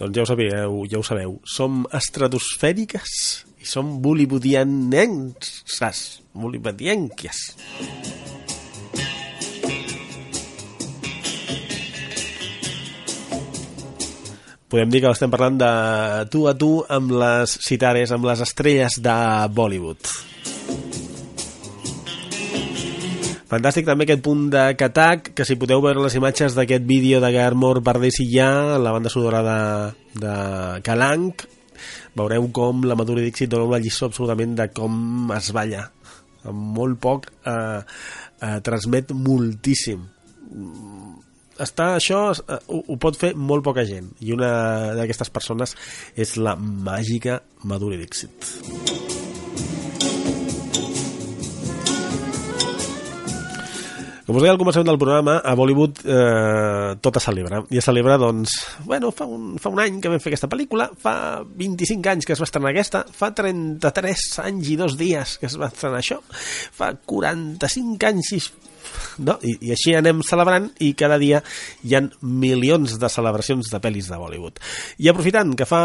[SPEAKER 5] Doncs ja ho sabeu, ja ho sabeu. Som estratosfèriques i som bollywoodianenses, bollywoodienques. Podem dir que estem parlant de tu a tu amb les citares, amb les estrelles de Bollywood. Fantàstic també aquest punt de Katak, que si podeu veure les imatges d'aquest vídeo de Garmor Pardesi ja, la banda sonora de, de Kalank, veureu com la Madura Dixit dona una lliçó absolutament de com es balla. Amb molt poc eh, eh, transmet moltíssim. Està, això eh, ho, ho pot fer molt poca gent i una d'aquestes persones és la màgica Madura Dixit. Com us deia al començament del programa, a Bollywood eh, tot es celebra. I es celebra, doncs, bueno, fa un, fa un any que vam fer aquesta pel·lícula, fa 25 anys que es va estrenar aquesta, fa 33 anys i dos dies que es va estrenar això, fa 45 anys i no? I, i així anem celebrant i cada dia hi han milions de celebracions de pel·lis de Bollywood. I aprofitant que fa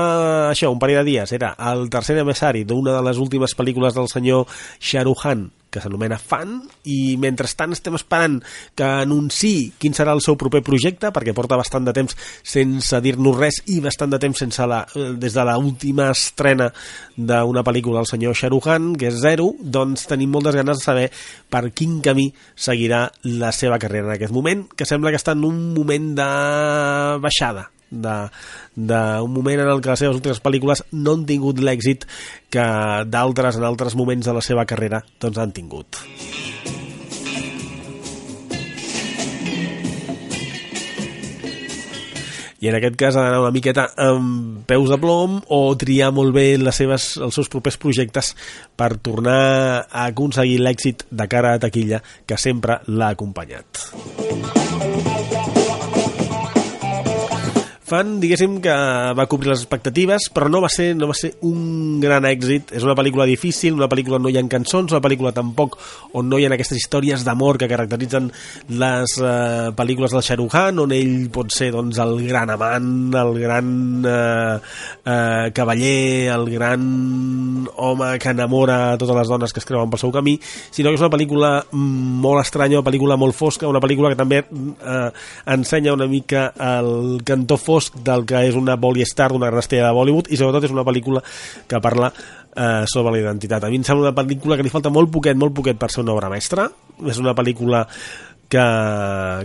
[SPEAKER 5] això, un parell de dies, era el tercer aniversari d'una de les últimes pel·lícules del senyor Shah Rukh Khan, que s'anomena Fan, i mentrestant estem esperant que anunciï quin serà el seu proper projecte, perquè porta bastant de temps sense dir-nos res i bastant de temps sense la, eh, des de l'última estrena d'una pel·lícula del senyor Khan, que és Zero, doncs tenim moltes ganes de saber per quin camí seguirà la seva carrera en aquest moment, que sembla que està en un moment de baixada, d'un moment en el que les seves últimes pel·lícules no han tingut l'èxit que d'altres en altres moments de la seva carrera doncs han tingut. i en aquest cas ha d'anar una miqueta amb peus de plom o triar molt bé les seves, els seus propers projectes per tornar a aconseguir l'èxit de cara a taquilla que sempre l'ha acompanyat. Fan, diguéssim, que va cobrir les expectatives, però no va ser no va ser un gran èxit. És una pel·lícula difícil, una pel·lícula on no hi ha cançons, una pel·lícula tampoc on no hi ha aquestes històries d'amor que caracteritzen les eh, pel·lícules del Khan, on ell pot ser doncs, el gran amant, el gran eh, eh, cavaller, el gran home que enamora totes les dones que es creuen pel seu camí, sinó que és una pel·lícula molt estranya, una pel·lícula molt fosca, una pel·lícula que també eh, ensenya una mica el cantó fosc del que és una Bollyestar, una gran estrella de Bollywood, i sobretot és una pel·lícula que parla eh, sobre la identitat. A mi em sembla una pel·lícula que li falta molt poquet, molt poquet per ser una obra mestra. És una pel·lícula que,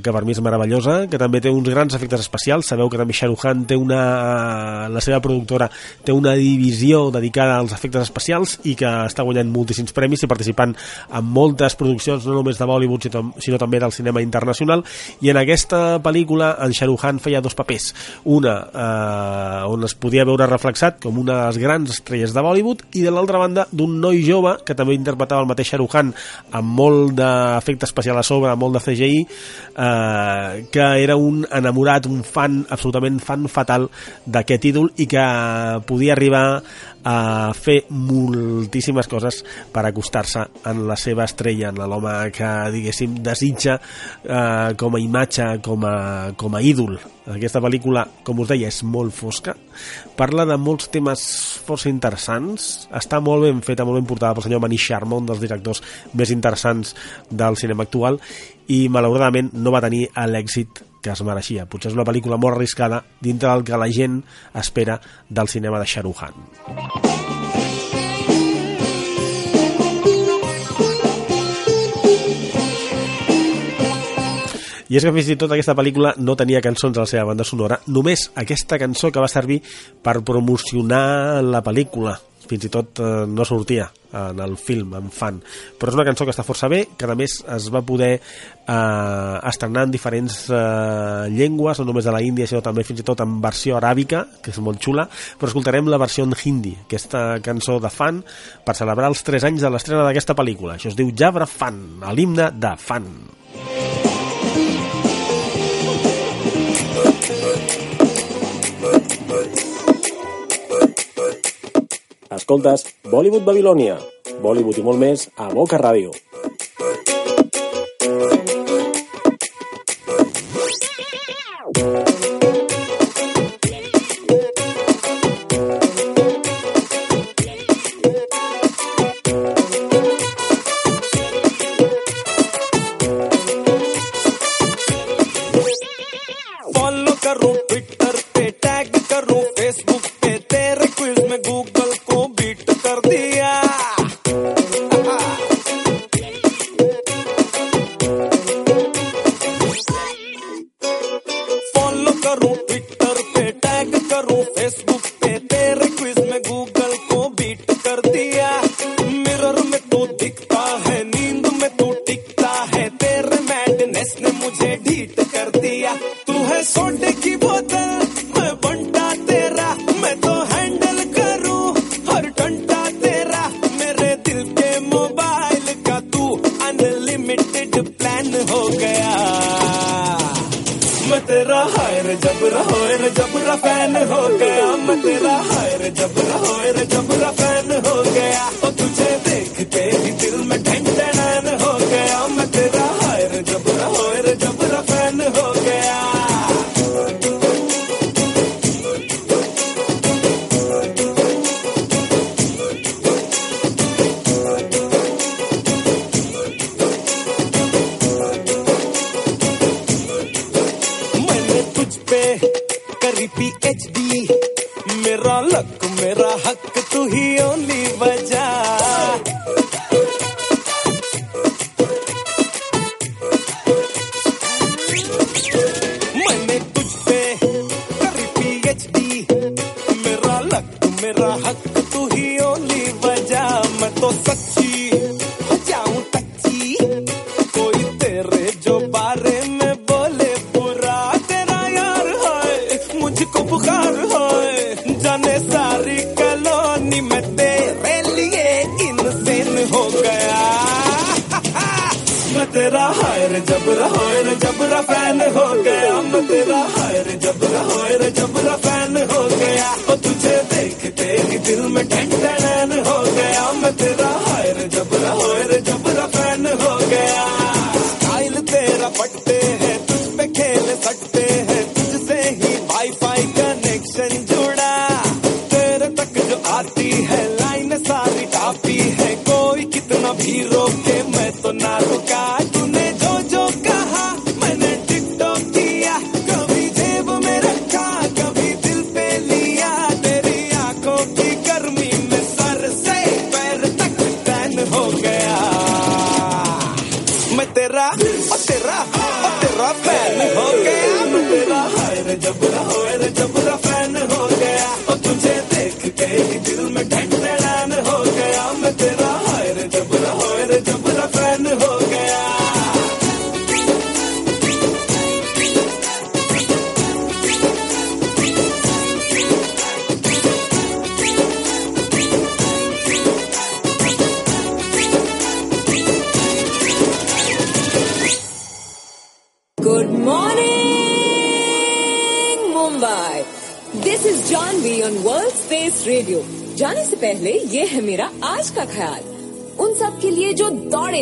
[SPEAKER 5] que per mi és meravellosa, que també té uns grans efectes especials. Sabeu que també Khan té una... la seva productora té una divisió dedicada als efectes especials i que està guanyant moltíssims premis i participant en moltes produccions, no només de Bollywood, sinó, també del cinema internacional. I en aquesta pel·lícula en Khan feia dos papers. Una eh, on es podia veure reflexat com una de les grans estrelles de Bollywood i de l'altra banda d'un noi jove que també interpretava el mateix Khan amb molt d'efecte especial a sobre, amb molt de CGI eh, que era un enamorat, un fan absolutament fan fatal d'aquest ídol i que podia arribar a fer moltíssimes coses per acostar-se en la seva estrella, en l'home que, diguéssim, desitja eh, com a imatge, com a, com a ídol. Aquesta pel·lícula, com us deia, és molt fosca, parla de molts temes força interessants, està molt ben feta, molt ben portada pel senyor Manish Sharma, un dels directors més interessants del cinema actual, i malauradament no va tenir l'èxit que es mereixia. Potser és una pel·lícula molt arriscada dintre del que la gent espera del cinema de Shah I és que fins i tot aquesta pel·lícula no tenia cançons a la seva banda sonora, només aquesta cançó que va servir per promocionar la pel·lícula. Fins i tot eh, no sortia en el film, en fan. Però és una cançó que està força bé, que a més es va poder eh, estrenar en diferents eh, llengües, no només de la Índia, sinó també fins i tot en versió aràbica, que és molt xula, però escoltarem la versió en hindi, aquesta cançó de fan, per celebrar els 3 anys de l'estrena d'aquesta pel·lícula. Això es diu Jabra Fan, l'himne de fan.
[SPEAKER 12] Escoltes Bollywood Babilònia, Bollywood i molt més a Boca Ràdio.
[SPEAKER 7] सोडे की बोतल, मैं बंटा तेरा, मैं तो हैंडल करूँ। हर टंटा तेरा, मेरे दिल के मोबाइल का तू अनलिमिटेड प्लान हो गया। मैं तेरा हायर जबरा होयर जबरा फ़ैन हो गया।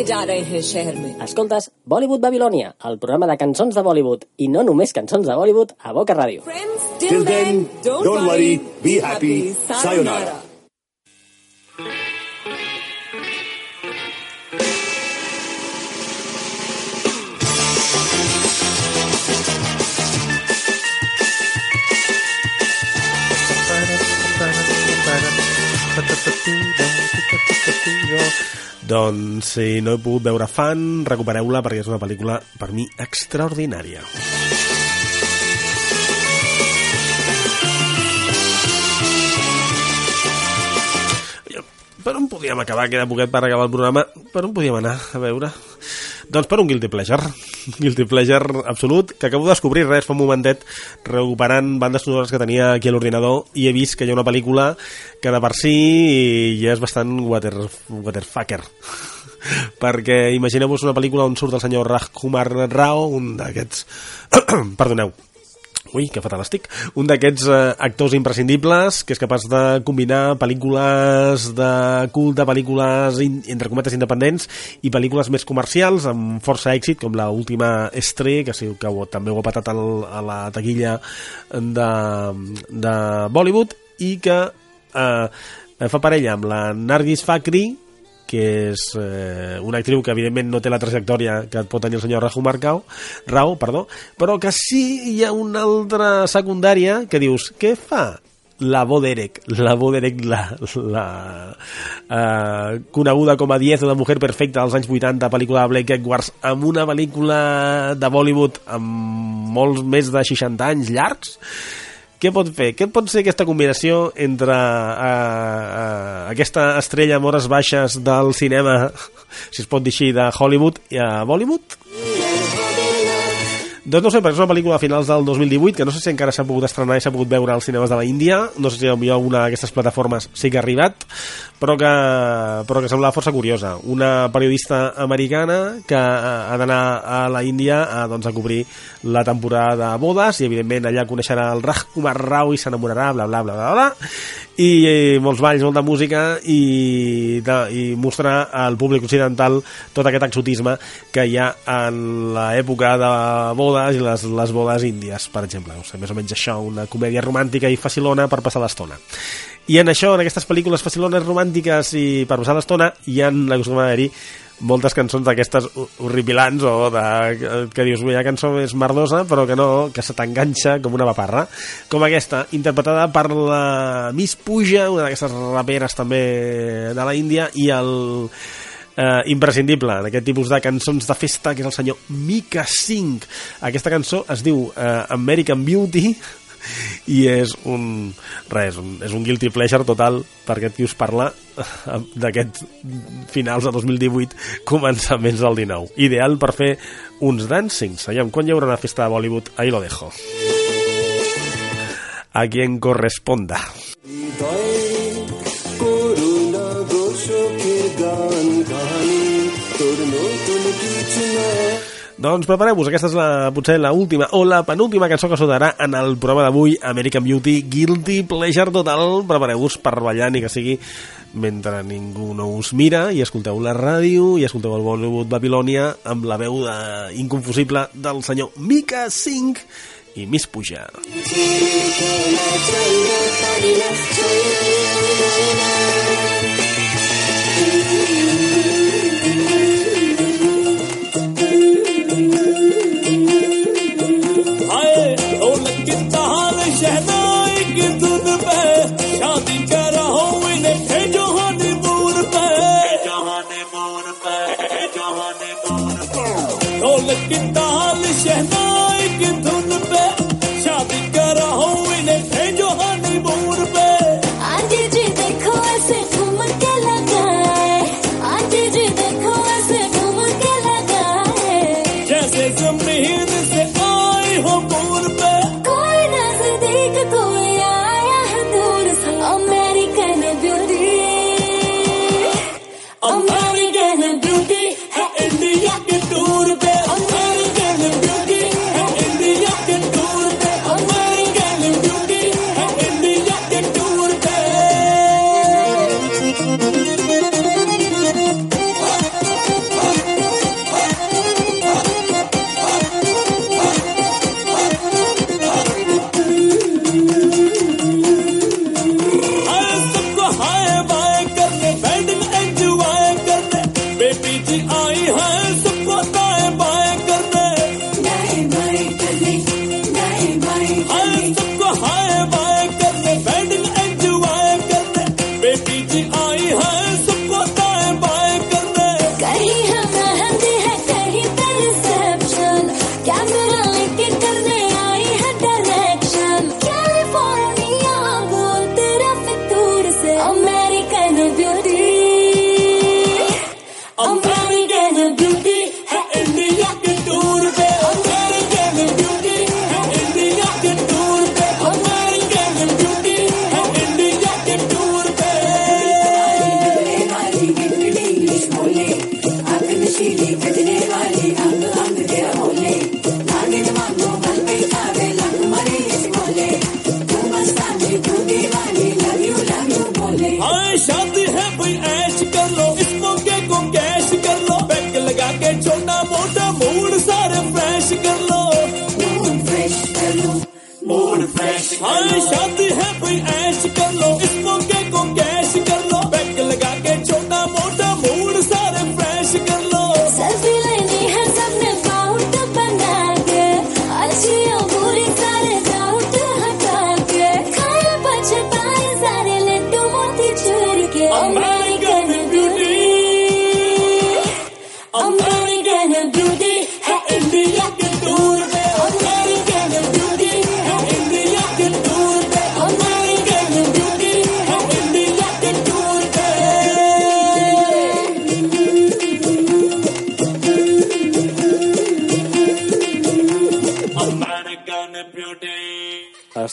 [SPEAKER 7] जो
[SPEAKER 17] दौड़े जा रहे हैं शहर में
[SPEAKER 14] Escoltes Bollywood Babilònia, el programa de cançons de Bollywood i no només cançons de Bollywood a Boca Ràdio.
[SPEAKER 17] Till then, don't, worry, be happy. Sayonara.
[SPEAKER 5] Doncs si no he pogut veure fan, recupereu-la perquè és una pel·lícula per mi extraordinària. Per on podíem acabar? Queda poquet per acabar el programa. Per on podíem anar? A veure... Doncs per un Guilty Pleasure. Guilty Pleasure absolut, que acabo de descobrir res fa un momentet recuperant bandes sonores que tenia aquí a l'ordinador i he vist que hi ha una pel·lícula que de per si ja és bastant water, waterfucker. Perquè imagineu-vos una pel·lícula on surt el senyor Rajkumar Rao, un d'aquests... Perdoneu, Ui, que fatal estic. Un d'aquests eh, actors imprescindibles que és capaç de combinar pel·lícules de culte, pel·lícules in, entre cometes independents i pel·lícules més comercials amb força èxit, com la última Estre, que, sí, que ho, també ho ha patat al, a la taquilla de, de Bollywood i que eh, fa parella amb la Nargis Fakri que és eh, una actriu que evidentment no té la trajectòria que pot tenir el senyor Raju Marcau, Rao, perdó, però que sí hi ha una altra secundària que dius, què fa la Boderek, la Boderek, la, la eh, coneguda com a 10 de Mujer Perfecta dels anys 80, pel·lícula de Blake Edwards, amb una pel·lícula de Bollywood amb molts més de 60 anys llargs, què pot fer? Què pot ser aquesta combinació entre uh, uh, aquesta estrella amb hores baixes del cinema, si es pot dir així, de Hollywood i a Bollywood? Doncs no sé, perquè és una pel·lícula a finals del 2018 que no sé si encara s'ha pogut estrenar i s'ha pogut veure als cinemes de la Índia. No sé si potser una d'aquestes plataformes sí que ha arribat però que, però que semblava força curiosa. Una periodista americana que ha d'anar a la Índia a, doncs, a cobrir la temporada de bodes i evidentment allà coneixerà el Raj Kumar Rao i s'enamorarà bla bla bla bla bla i, i molts balls, molta música i, de, i mostrar al públic occidental tot aquest exotisme que hi ha en l'època de bodes i les, les bodes índies, per exemple. O sigui, més o menys això, una comèdia romàntica i facilona per passar l'estona. I en això, en aquestes pel·lícules facilones romàntiques i per passar l'estona, hi ha acostuma a haver-hi moltes cançons d'aquestes horripilants o de, que dius, la cançó és merdosa però que no, que se t'enganxa com una paparra. Com aquesta, interpretada per la Miss Puja, una d'aquestes raperes també de la Índia i el eh, imprescindible en aquest tipus de cançons de festa que és el senyor Mika Singh. Aquesta cançó es diu eh, American Beauty i és un res, un, és un guilty pleasure total per aquest qui us parla d'aquests finals de 2018 començaments del 19 ideal per fer uns dancings Aviam, quan hi haurà una festa de Bollywood? ahí lo dejo. A quien corresponda doncs prepareu-vos, aquesta és la, potser la última o la penúltima cançó que sonarà en el programa d'avui, American Beauty, Guilty Pleasure Total. Prepareu-vos per ballar ni que sigui mentre ningú no us mira i escolteu la ràdio i escolteu el Bollywood Babilònia amb la veu de, inconfusible del senyor Mika Singh i Miss Puja.
[SPEAKER 17] Mika Yeah.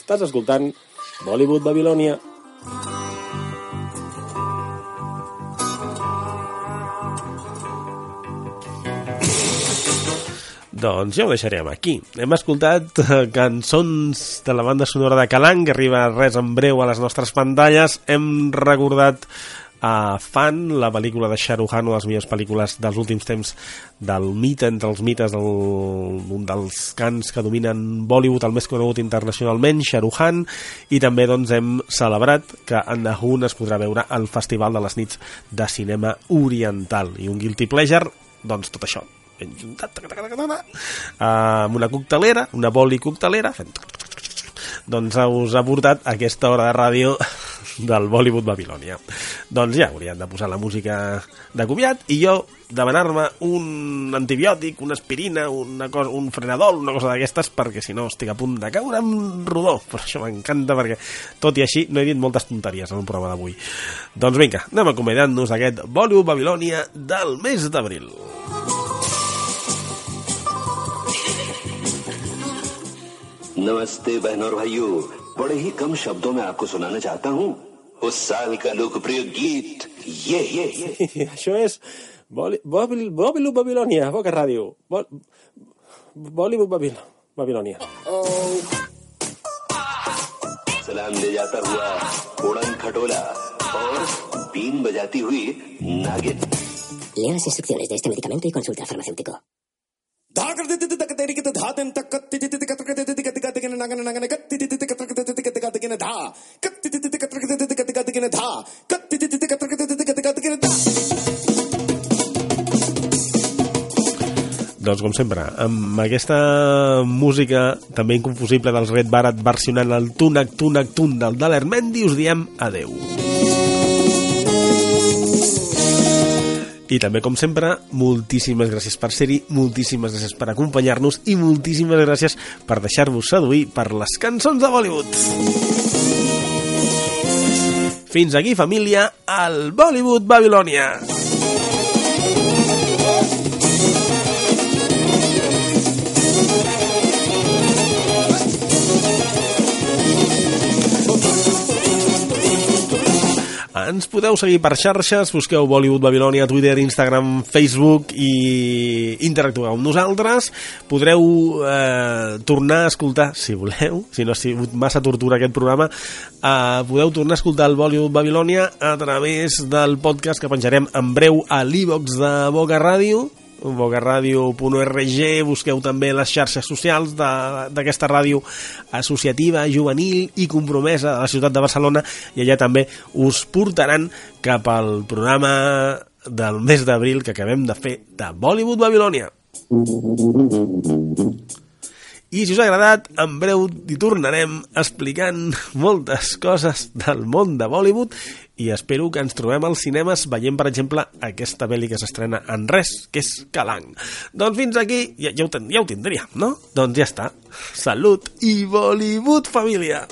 [SPEAKER 12] Estàs escoltant Bollywood Babilònia.
[SPEAKER 5] Doncs ja ho deixarem aquí. Hem escoltat eh, cançons de la banda sonora de Calang, que arriba res en breu a les nostres pantalles. Hem recordat a Fan, la pel·lícula de Khan, una de les millors pel·lícules dels últims temps del mite entre els mites, del, un dels cants que dominen Bollywood, el més conegut internacionalment, Khan, i també doncs, hem celebrat que en Nahun es podrà veure al Festival de les Nits de Cinema Oriental. I un guilty pleasure, doncs tot això, ben juntat, amb una coctelera, una boli coctelera, fent doncs us ha portat aquesta hora de ràdio del Bollywood Babilònia. Doncs ja haurien de posar la música de comiat i jo demanar-me un antibiòtic, una aspirina, una cosa, un frenadol, una cosa d'aquestes, perquè si no estic a punt de caure en rodó. Per això m'encanta, perquè tot i així no he dit moltes tonteries en el programa d'avui. Doncs vinga, anem acomiadant-nos d'aquest Bollywood Babilònia del mes d'abril.
[SPEAKER 18] नमस्ते बहन और भाइयों। बड़े ही कम शब्दों में आपको सुनाना चाहता हूँ। उस साल का लोकप्रिय गीत ये ये
[SPEAKER 12] शोएस बॉबिलू वो कर रही हो बॉलीवुड बबिल बबिलोनिया।
[SPEAKER 18] सलाम ले जाता हुआ उड़न खटोला और बीन बजाती हुई नागिन।
[SPEAKER 13] लेना से सुखी होने जैसे मेडिकमेंट ही कंसल्ट कर pharmacist
[SPEAKER 5] Doncs com sempre, amb aquesta música també inconfusible dels Red Barat versionant el Tunac Tunac Tun del Dalermendi us diem adeu. I també, com sempre, moltíssimes gràcies per ser-hi, moltíssimes gràcies per acompanyar-nos i moltíssimes gràcies per deixar-vos seduir per les cançons de Bollywood. Fins aquí, família, al Bollywood Babilònia. Ens podeu seguir per xarxes, busqueu Bollywood Babilònia, Twitter, Instagram, Facebook i interactueu amb nosaltres. Podreu eh, tornar a escoltar, si voleu, si no ha sigut massa tortura aquest programa, eh, podeu tornar a escoltar el Bollywood Babilònia a través del podcast que penjarem en breu a l'e-box de Boca Ràdio, bocaradio.org busqueu també les xarxes socials d'aquesta ràdio associativa, juvenil i compromesa de la ciutat de Barcelona i allà també us portaran cap al programa del mes d'abril que acabem de fer de Bollywood Babilònia. I si us ha agradat, en breu hi tornarem explicant moltes coses del món de Bollywood i espero que ens trobem als cinemes veient, per exemple, aquesta pel·li que s'estrena en res, que és Calang. Doncs fins aquí, ja, ja, ho, ten, ja ho tindríem, no? Doncs ja està. Salut i Bollywood, família!